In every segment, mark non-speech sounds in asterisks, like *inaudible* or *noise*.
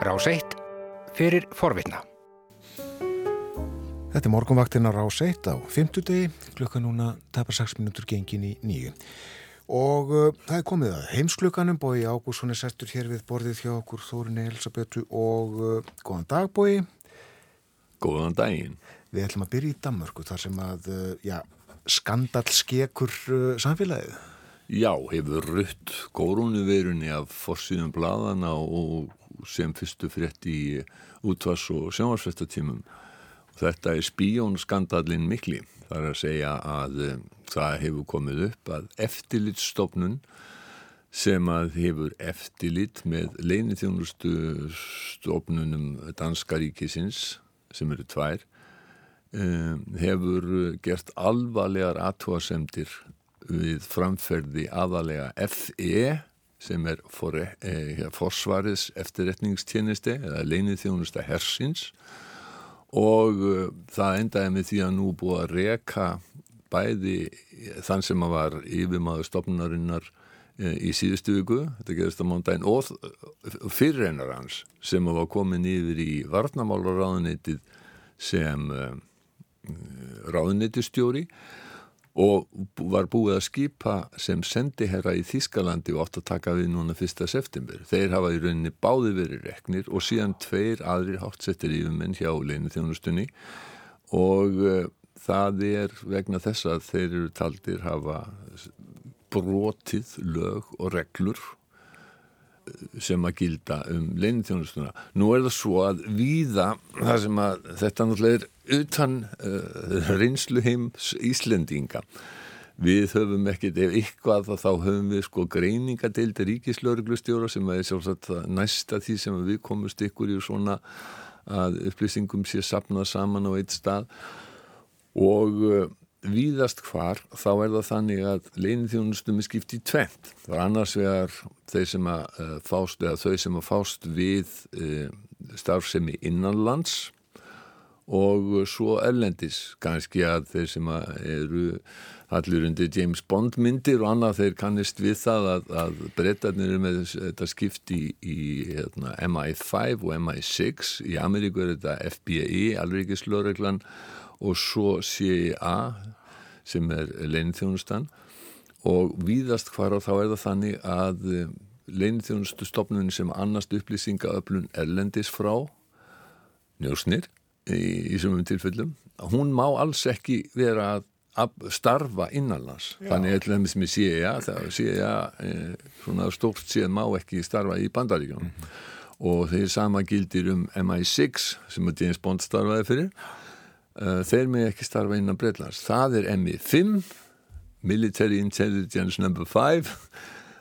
Rás 1 fyrir forvitna. Þetta er morgunvaktin á Rás 1 á 50 degi, klukka núna tapar 6 minútur gengin í nýju. Og uh, það er komið að heimsklukkanum, bói Ágússon er sestur hér við borðið hjá okkur Þórinni Elisabetu og uh, góðan dag bói. Góðan daginn. Við ætlum að byrja í Danmörku þar sem að, uh, já, skandal skekur uh, samfélagið. Já, hefur rutt kórunverunni af fossíðum bladana og sem fyrstu frétt í útvars og sjónvarsfestatímum. Þetta er spíjónskandalinn mikli. Það er að segja að um, það hefur komið upp að eftirlitstofnun sem að hefur eftirlit með leinithjónustu stofnunum Danska ríkisins sem eru tvær um, hefur gert alvarlegar aðtúasemdir við framferði aðalega FE sem er for, eh, forsvarið eftirretningstjeneste eða leinithjónusta hersins. Og uh, það endaði með því að nú búið að reka bæði þann sem að var yfirmaður stopnarinnar uh, í síðustu viku, þetta gerist á mándaginn og fyrirreinar hans sem að var komin yfir í varnamálaráðunitið sem uh, ráðunitistjóri og var búið að skipa sem sendiherra í Þískalandi og átt að taka við núna fyrsta september. Þeir hafa í rauninni báði verið reknir og síðan tveir aðrir hátsettir yfirmenn hjá leinu þjónustunni og uh, það er vegna þess að þeir eru taldir hafa brotið lög og reglur sem að gilda um leinithjónustuna. Nú er það svo að víða það sem að þetta náttúrulega er utan uh, reynslu heims Íslendinga. Við höfum ekkert, ef ykkvað þá höfum við sko greiningadeild ríkislauruglustjóra sem er sjálfsagt næsta því sem við komumst ykkur í svona að upplýsingum sé sapnað saman á eitt stað og uh, víðast hvar þá er það þannig að leinithjónustum er skipt í tvent. Það er annars vegar þeir sem að uh, fást eða þau sem að fást við starfsemi innanlands og svo erlendis kannski að þeir sem að eru allir undir James Bond myndir og annað þeir kannist við það að, að breytarnir eru með þetta skipt í, í hérna, MI5 og MI6 í Ameríku er þetta FBI, alveg ekki slöreglan og svo CIA sem er leinithjónustan og víðast hvar á þá er það þannig að leinithjónustu stopnunni sem annast upplýsingaöflun erlendis frá njósnir í, í sumum tilfellum hún má alls ekki vera að starfa innanlands Já. þannig að það sem ég sé ja, það ja, e, svona stórt séð má ekki starfa í bandaríkjum mm -hmm. og þeir sama gildir um MI6 sem að James Bond starfaði fyrir uh, þeir með ekki starfa innan Breitlands það er MI5 Military Intelligence Number 5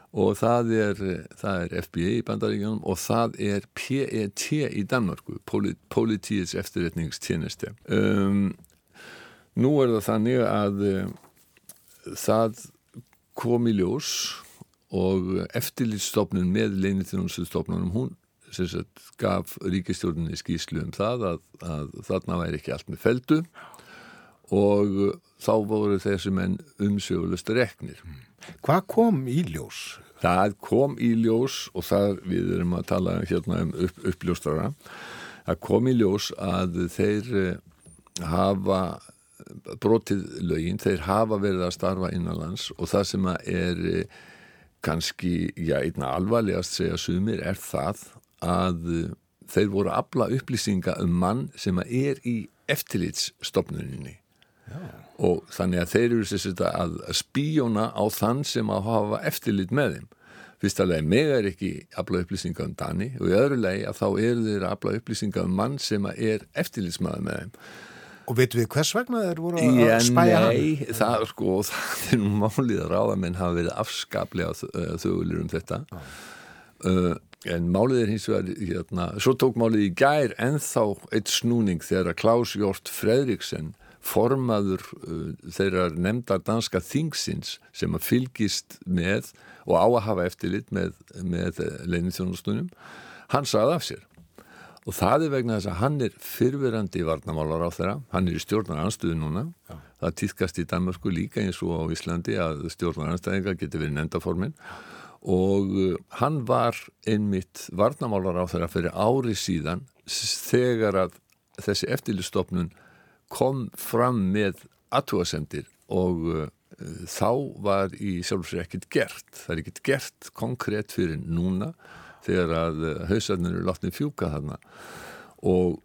og það er, það er FBI í bandaríkjum og það er PET í Danmarku Politíets eftirretningstjeneste. Um Nú er það þannig að uh, það kom í ljós og eftirlýststofnun með leinithjónustofnunum hún sagt, gaf ríkistjórnini skýslu um það að, að þarna væri ekki allt með feldu og þá voru þessi menn umsjöfulust reknir. Hvað kom í ljós? Það kom í ljós og það við erum að tala hérna um upp, uppljóstara það kom í ljós að þeir eh, hafa brotið lögin, þeir hafa verið að starfa innanlands og það sem er eh, kannski, já, einna alvarlegast segja sumir er það að eh, þeir voru að abla upplýsinga um mann sem er í eftirlitsstopnuninni og þannig að þeir eru sérstaklega að spíjóna á þann sem að hafa eftirlit með þeim fyrst að leið meg er ekki afla upplýsinga um Dani og í öðru leið að þá eru þeir að afla upplýsinga um mann sem er eftirlitsmaður með þeim Og veitum við hvers vegna þeir voru að ja, spæja hann? Nei, það, sko, *laughs* það er nú málið að ráðamenn hafa verið afskaplega þögulir um þetta. Ah. Uh, en málið er hins vegar, hérna, svo tók málið í gær ennþá eitt snúning þegar að Klaus Jort Fredriksen, formaður uh, þeirra nefndar danska þingsins sem að fylgist með og á að hafa eftirlit með, með leinithjónustunum, hann saði af sér. Og það er vegna þess að hann er fyrfirandi varnamálar á þeirra, hann er í stjórnar anstöðu núna, Já. það týðkast í Danmarku líka eins og á Íslandi að stjórnar anstæðinga getur verið nefndaformin og uh, hann var einmitt varnamálar á þeirra fyrir ári síðan þegar að þessi eftirlistofnun kom fram með aðtúasendir og uh, þá var í sjálfsveit ekkert gert. Það er ekkert gert konkrétt fyrir núna þegar að uh, hausarnir eru látnið fjúka þarna og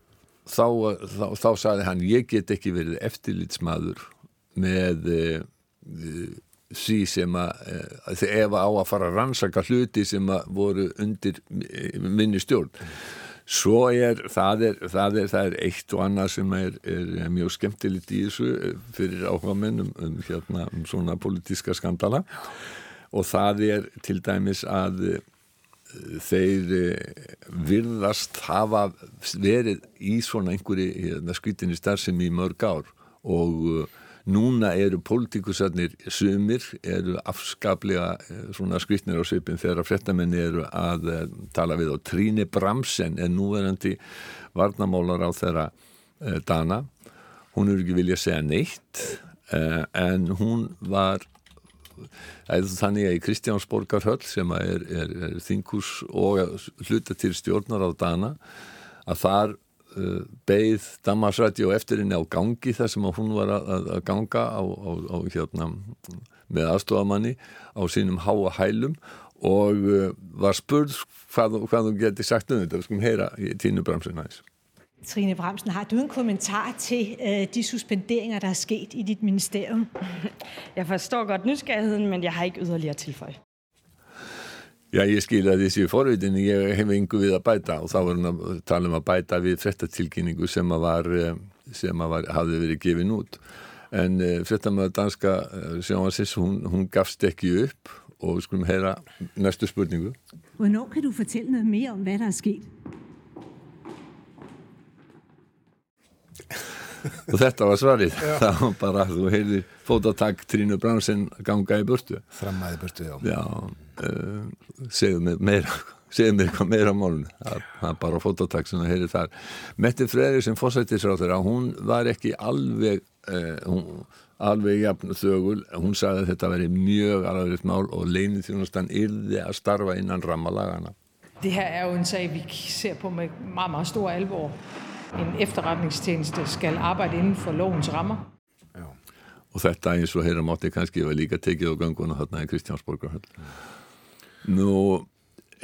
þá, þá, þá sagði hann ég get ekki verið eftirlitsmaður með uh, sí sem að ef á að fara að rannsaka hluti sem að voru undir minni stjórn Svo er það, er, það er, það er eitt og annað sem er, er mjög skemmtilegt í þessu eh, fyrir áhugamenn um, um, hérna, um svona politíska skandala. Og það er til dæmis að eh, þeir eh, virðast hafa verið í svona einhverju hérna, skvítinni starfsemi í mörg ár og Núna eru pólitíkusarnir sumir, eru afskaplega eh, svona skvittnir á svipin þegar frettamenni eru að eh, tala við og Tríni Bramsen er núverandi varnamálar á þeirra eh, dana. Hún eru ekki vilja segja neitt en hún var þannig að í Kristjánsborgarhöll sem er, er, er þingus og hluta til stjórnar á dana að þar beigð Damarsrætti og eftir henni á gangi þar sem hún var að, að ganga á, á, á hérna með aðstofamanni á sínum háa hælum og uh, var spurð hvað, hvað þú geti sagt um þetta, við skulum heyra í tínu Bramsen aðeins. Trine Bramsen, har du en kommentar til uh, de suspenderinger, der er sket i dit ministerium? *laughs* Jeg forstår godt nysgerrigheden, men jeg har ikke yderligere tilføje. Já, ég skil að þessi forvitin, ég hef yngu við að bæta og þá var hann að tala um að bæta við frettatilkynningu sem að var, eh, sem að var, hafði verið gefin út. En eh, frettamöða danska uh, sjónvarsins, hún, hún gafst ekki upp og við skulum heyra næstu spurningu. Hvornår kan du fortælle noget mere om, hvad der er sket? Og þetta var svarið. *laughs* Það var bara, þú heyrðir fótatak Trínu Bránsen ganga í burtu. Framæði burtu, já, já uh, segðu mér meira *laughs* segðu mér eitthvað meira á málun það er bara fótatak sem það heyrir þar. Metti Freyri sem fósættisráður hún var ekki alveg uh, hún, alveg jafn þögul. Hún sagði að þetta veri mjög alveg mál og leinið þjónastan yrði að starfa innan rammalagana Det her er jo en sag, vi ser på med meget, meget stor alvor en efterretningstjeneste skal arbejde inden for lovens rammer. Já. Og þetta eins og heyra mátti kannski var líka tekið á ganguna þarna í Kristjánsborgarhöll. Mm. Nú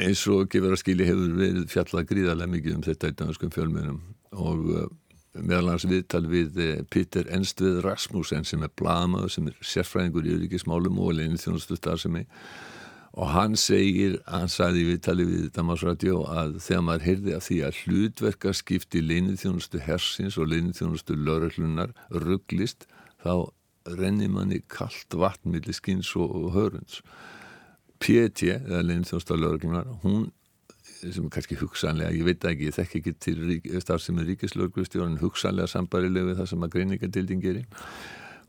eins og gefur að skilji hefur verið fjallað gríðarlega mikið um þetta í danskum fjölmjörnum og uh, meðal hans viðtal við uh, Peter Enstvið Rasmussen sem er blamaður, sem er sérfræðingur í öryggismálum og leginni þjónustu starfsemi og hann segir, hann sagði í viðtali við Damasradio að þegar maður heyrði af því að hlutverkarskipti leinithjónustu hersins og leinithjónustu lauröklunar rugglist þá renni manni kallt vatn millir skins og hörunds. PT, eða leinithjónustu lauröklunar, hún sem er kannski hugsanlega, ég veit ekki, ég þekk ekki til starf sem er ríkislauglustjórn hugsanlega sambarileg við það sem að greiningadildin gerir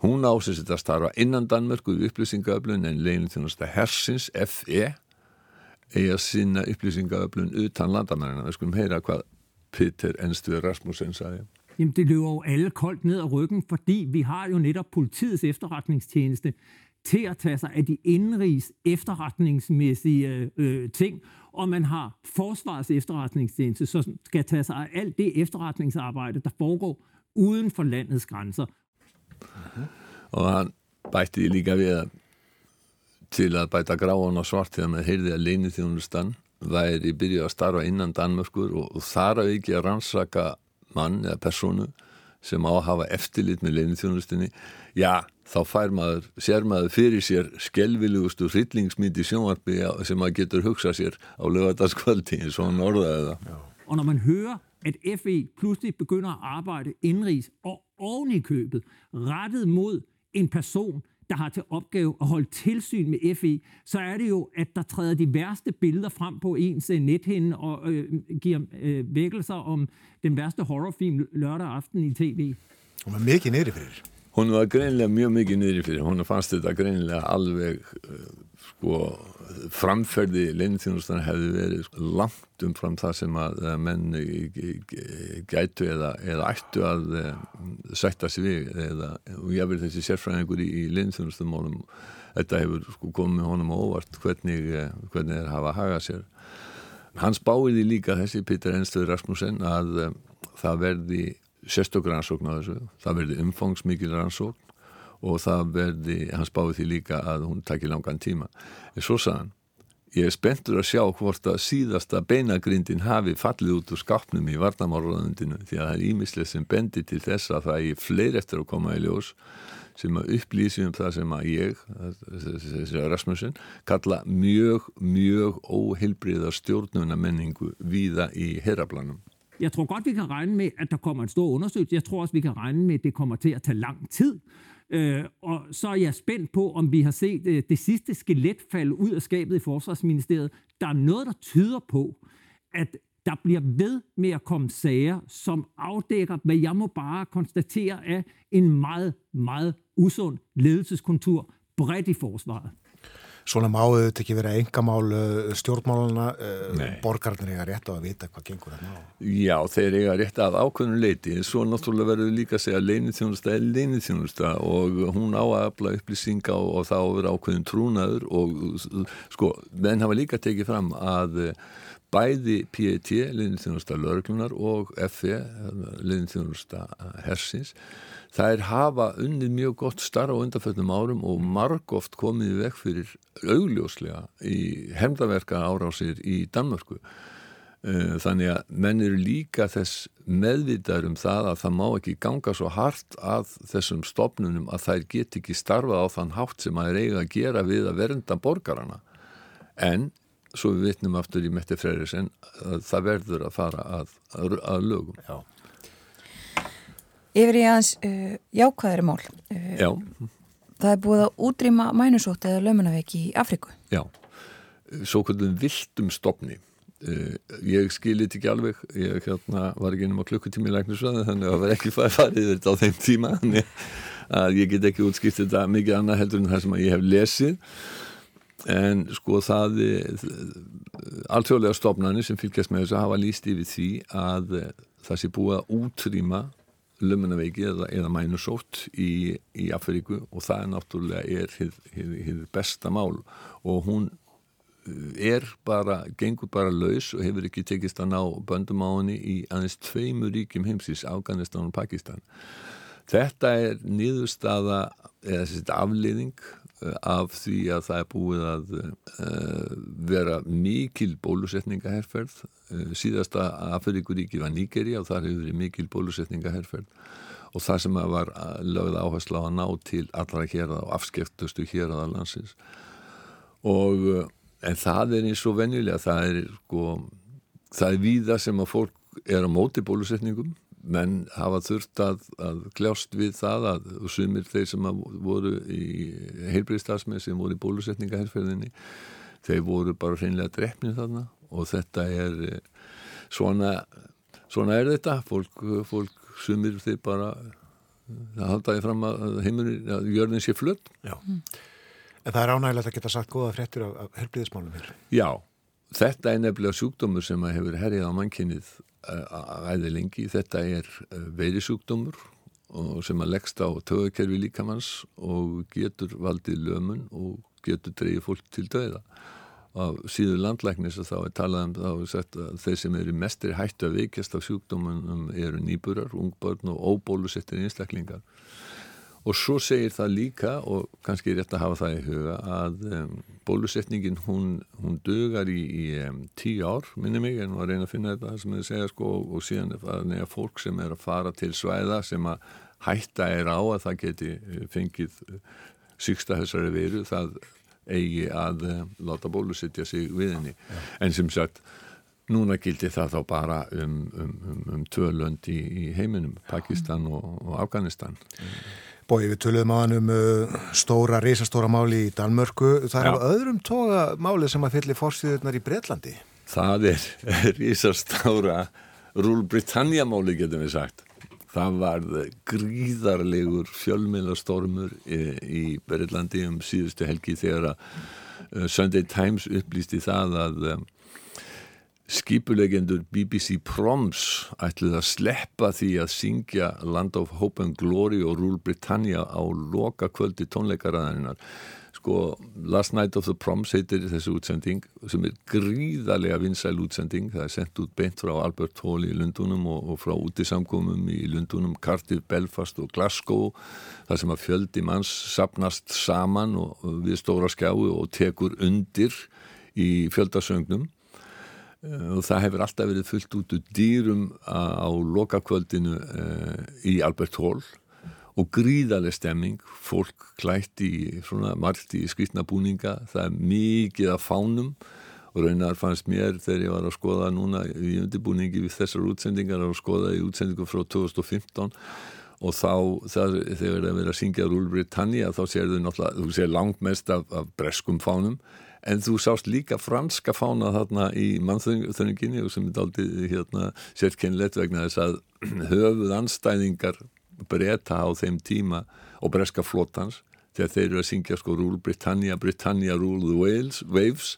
Hún ásins þetta starfa innan Danmörku upplýsingaöflun en leginn þjónast hersins FE eigi að sinna upplýsingaöflun utan landamærina. Við skulum heyra hvað Peter Enstur Rasmussen sagði. Jamen, det løber jo alle koldt ned ad ryggen, fordi vi har jo netop politiets efterretningstjeneste til at tage sig af de indrigs efterretningsmæssige øh, ting, og man har forsvarets efterretningstjeneste, som skal tage sig af alt det efterretningsarbejde, der foregår uden for landets grænser. Og hann bætti líka við að til að bæta gráan og svart þegar maður heyrði að leini þjónustan væri byrjuð að starfa innan Danmörkur og, og þar að ekki að rannsaka mann eða personu sem á að hafa eftirlit með leini þjónustinni já, þá fær maður, sér maður fyrir sér skelvilegustu hryllingsmyndi sjónvarpi sem maður getur hugsað sér á lögadaskvöldi eins og hann orðaði það. Og når man hører at FE pludselig begynder at arbejde indrigs og oven i købet rettet mod en person, der har til opgave at holde tilsyn med FE, så er det jo, at der træder de værste billeder frem på ens øh, nethænde og øh, giver øh, vækkelser om den værste horrorfilm lørdag aften i tv. Og maður mikið neyri fyrir. Hún var greinlega mjög mikið niður fyrir, hún fannst þetta greinlega alveg uh, sko framferði leinþjónustan hefði verið sko, langt umfram það sem að menn gætu eða, eða ættu að sætta sig við eða, og ég verði þessi sérfræðingur í, í leinþjónustamálum þetta hefur sko komið honum óvart hvernig, hvernig þeir hafa hagað sér. Hans báiði líka þessi Pítur Enstöður Rasmussen að það verði sérstökur rannsókn á þessu, það verði umfangsmikil rannsókn og það verði, hans báði því líka að hún takir langan tíma. En svo sagðan, ég er spenntur að sjá hvort að síðasta beinagrindin hafi fallið út úr skapnum í varnamárraðundinu því að það er ímislega sem bendi til þess að það er fleir eftir að koma í ljós sem að upplýsi um það sem að ég, þessi Rasmussen, kalla mjög, mjög óheilbriða stjórnuna menningu víða í herraplanum. Jeg tror godt, vi kan regne med, at der kommer en stor undersøgelse. Jeg tror også, vi kan regne med, at det kommer til at tage lang tid. Øh, og så er jeg spændt på, om vi har set øh, det sidste skelet falde ud af skabet i Forsvarsministeriet. Der er noget, der tyder på, at der bliver ved med at komme sager, som afdækker, hvad jeg må bare konstatere er en meget, meget usund ledelseskontur bredt i forsvaret. Svona máðu þetta ekki verið engamál uh, stjórnmálana, uh, borgarnir eiga rétt á að vita hvað gengur þetta á? Já, þeir eiga rétt af ákveðnum leiti, svo náttúrulega verður líka að segja að leinithjónusta er leinithjónusta og hún á að afla upplýsinga og, og þá verður ákveðin trúnaður og sko, menn hafa líka tekið fram að bæði PET, leinithjónusta lörglunar og FE, leinithjónusta hersins, þær hafa unnið mjög gott starf á undanfjöldum árum og margóft komið vekk fyrir augljóslega í hefndaverka árásir í Danmörku. Þannig að menn eru líka þess meðvitaður um það að það má ekki ganga svo hart að þessum stopnunum að þær get ekki starfa á þann hátt sem að er eiga að gera við að vernda borgarana. En, svo við vitnum aftur í Mette Freyris, en það verður að fara að, að, að lögum. Já. Yfir í aðeins uh, jákvæðari mál. Uh, Já. Það er búið að útrýma mænusótt eða lömunaveik í Afriku. Já, svo kvöldum viltum stopni. Uh, ég skilit ekki alveg, ég hérna, var ekki ennum á klukkutími í læknisvæði þannig að það var ekki farið þetta á þeim tíma að ég get ekki útskipt þetta mikið annað heldur en það sem ég hef lesið en sko það alltjóðlega stopnarnir sem fylgjast með þessu hafa líst yfir því að það sé búið að útrýma lömunaveiki eða, eða mænusótt í, í Afríku og það er náttúrulega er hið, hið, hið besta mál og hún er bara, gengur bara laus og hefur ekki tekist að ná böndum á henni í aðeins tveimur ríkjum heimsins, Afganistan og Pakistan. Þetta er niðurstaða eða þetta afliðing af því að það er búið að uh, vera mikil bólusetningaherferð. Uh, síðasta Afrikuríki var Nígeri og þar hefur verið mikil bólusetningaherferð. Og það sem var lögð áherslu á að ná til allra hér og afskeftustu hér að landsins. Og uh, en það er eins og venjulega það er sko það er víða sem að fólk er á móti bólusetningum menn hafa þurft að, að kljást við það að sumir þeir sem voru í heilbreyðstafsmið sem voru í bólusetningaherrferðinni þeir voru bara hreinlega drefnið þarna og þetta er svona, svona er þetta. Fólk, fólk sumir þeir bara það haldaði fram að heimurinn, að jörðin sé flutt Já, en það er ánægilegt að geta sagt goða fréttir af, af heilbreyðismálum hér. Já, þetta er nefnilega sjúkdómur sem hefur herjað á mannkynnið æði lengi. Þetta er veirisjúkdómur sem að leggst á tögakerfi líkamanns og getur valdið lömun og getur dreyið fólk til döða. Á síður landlæknis þá er talað um þá er sagt að þeir sem eru mestri hættu að veikjast af sjúkdómunum eru nýburar, ungbörn og óbólusettir einstaklingar. Og svo segir það líka, og kannski er rétt að hafa það í huga, að um, bólusetningin hún, hún dögar í, í um, tíu ár, minni mig, en var reyna að finna þetta sem þið segja sko, og, og síðan er það nefna fólk sem er að fara til svæða sem að hætta er á að það geti fengið syksta þessari veru, það eigi að um, láta bólusetja sig við henni. Ja. En sem sagt, núna gildi það þá bara um, um, um tvö lönd í, í heiminum, Pakistan og, og Afganistan. Bói, við töluðum á hann um uh, stóra, risastóra máli í Danmörku. Það er á öðrum toga máli sem að fyllir fórstíðurnar í Breitlandi. Það er *laughs* risastóra Rúl Britannia máli, getum við sagt. það var gríðarlegur fjölmeilastormur í, í Berillandi um síðustu helgi þegar að uh, Sunday Times upplýsti það að um, skipulegendur BBC Proms ætluð að sleppa því að syngja Land of Hope and Glory og Rule Britannia á loka kvöldi tónleikaraðarinnar. Sko Last Night of the Proms heitir þessu útsending sem er gríðarlega vinsæl útsending. Það er sendt út beint frá Albert Hall í Lundunum og, og frá útisamkomum í Lundunum, Cardiff, Belfast og Glasgow þar sem að fjöldi manns sapnast saman og, við stóra skjái og tekur undir í fjöldasögnum eh, og það hefur alltaf verið fullt út úr dýrum á lokakvöldinu uh, í Albert Hall. Og gríðarlega stemming, fólk klætt í svona margt í skritna búninga, það er mikið af fánum. Og raunar fannst mér þegar ég var að skoða núna í undirbúningi við þessar útsendingar að skoða í útsendingu frá 2015 og þá það, þegar það verið að syngja Rúl Britannia þá sér þau náttúrulega, þú sér langt mest af, af breskum fánum en þú sást líka franska fána þarna í mannþönninginni og sem er aldrei hérna, sérkennlegt vegna þess að *clears throat* höfuð anstæðingar breyta á þeim tíma og breska flótans þegar þeir eru að syngja sko Rúl Britannia, Britannia Rule the Wales, Waves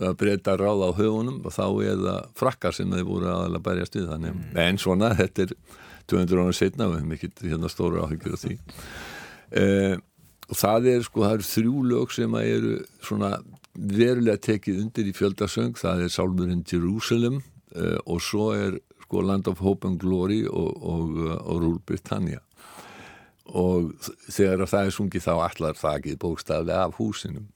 að breyta ráð á höfunum og þá er það frakkar sem þeir voru aðalega bærjast við þannig, mm. en svona þetta er 200 ára setna við hefum ekki hérna stóra áhyggjur af því eh, og það er sko, það eru þrjú lög sem að eru svona verulega tekið undir í fjöldasöng, það er Sálmurinn Jerusalem eh, og svo er sko Land of Hope and Glory og, og, og Rule Britannia og þegar það er sungið þá allar það ekki bókstaflega af húsinum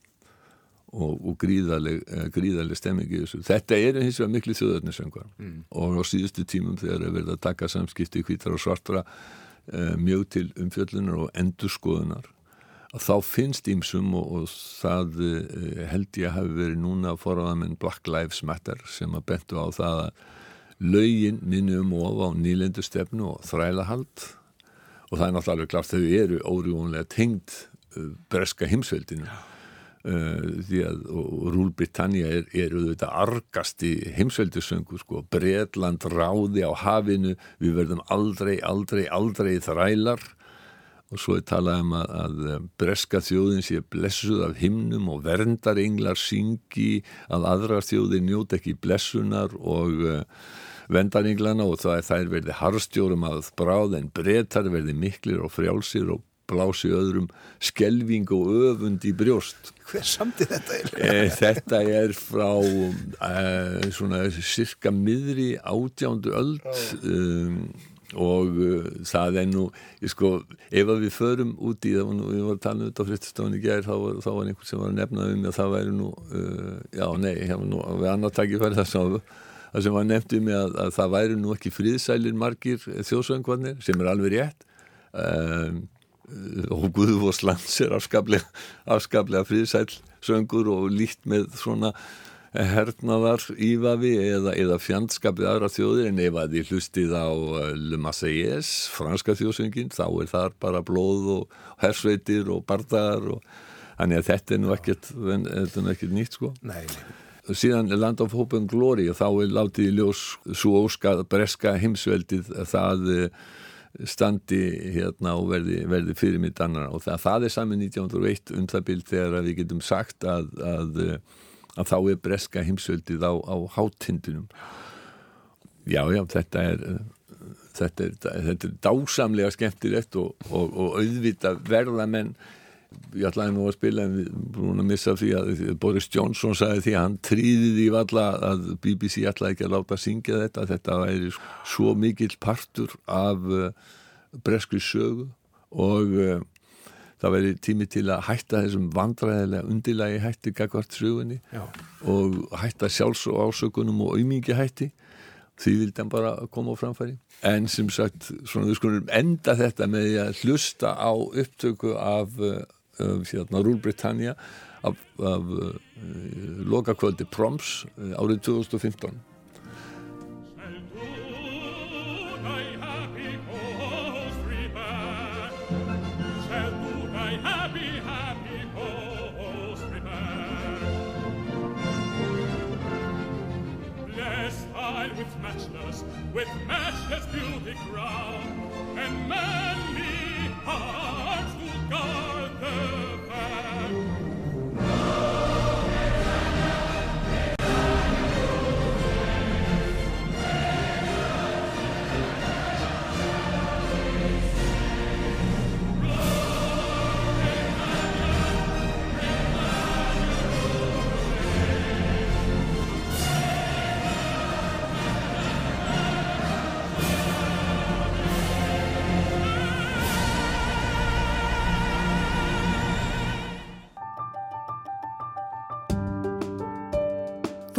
og, og gríðarleg, eh, gríðarleg stemming í þessu. Þetta er hins vegar miklu þjóðarnisöngar mm. og á síðustu tímum þegar það verður að taka samskipti hvítar og svartra eh, mjög til umfjöllunar og endurskoðunar að þá finnst ímsum og, og það eh, held ég hafi verið núna forðan Black Lives Matter sem að bentu á það að laugin minnum of á nýlendustefnu og þrælahald. Og það er náttúrulega klart þau eru órjúanlega tengd uh, breska heimsveldinu. Uh, því að Rúl Britannia er, er auðvitað argast í heimsveldisöngu sko, Breitland ráði á hafinu við verðum aldrei, aldrei, aldrei þrælar og svo er talað um að, að breska þjóðin sé blessuð af himnum og verndarenglar syngi að aðra þjóðin njóta ekki blessunar og uh, vendaringlana og það er þær verði harstjórum að bráð en breytar verði miklir og frjálsir og blási öðrum skelving og öfund í brjóst. Hver samti þetta er? E, þetta er frá e, svona cirka miðri átjándu öld um, og uh, það er nú, ég sko, ef við förum út í það, við varum að tala um þetta á frittistofunni gær, þá, þá var einhvern sem var að nefna um og það væri nú, uh, já, nei, nú við annar takið fyrir það sem sem var nefnt um að, að það væri nú ekki fríðsælir margir þjóðsöngvarnir sem er alveg rétt. Um, og Guðvoslands er afskaplega, afskaplega fríðsæl söngur og líkt með svona hernaðar ívafi eða, eða fjandskapið aðra þjóðir en ef að þið hlustið á uh, Le Marseillaise, franska þjóðsöngin þá er þar bara blóð og hersveitir og bardagar og þannig að þetta er nú ekkert, ekkert nýtt sko. Nei, nei. Síðan Land of Hope and Glory og þá er látið í ljós svo óskað breska heimsveldið að eh, standi hérna og verði, verði fyrir mitt annar og það, það er saman 1901 um það bild þegar við getum sagt að, að, að þá er breska heimsveldið á, á hátindunum. Já já þetta er þetta er, þetta er dásamlega skemmtilegt og, og, og auðvita verða menn ég ætlaði nú að spila en við búin að missa því að Boris Johnson sagði því að hann tríði því valla að BBC ætlaði ekki að láta syngja þetta. Þetta væri svo mikill partur af uh, breskri sögu og uh, það væri tími til að hætta þessum vandræðilega undilagi hætti gagvart sögunni Já. og hætta sjálfs og ásökunum og auðmingi hætti. Því vildi hann bara koma á framfæri. En sem sagt, svona við skulum enda þetta með að hlusta á upptöku af uh, hérna, Rúl Britannia af, af uh, lokakvöldi Proms uh, árið 2015 matchless, with matchless beauty crowned, and manly hearts to guard the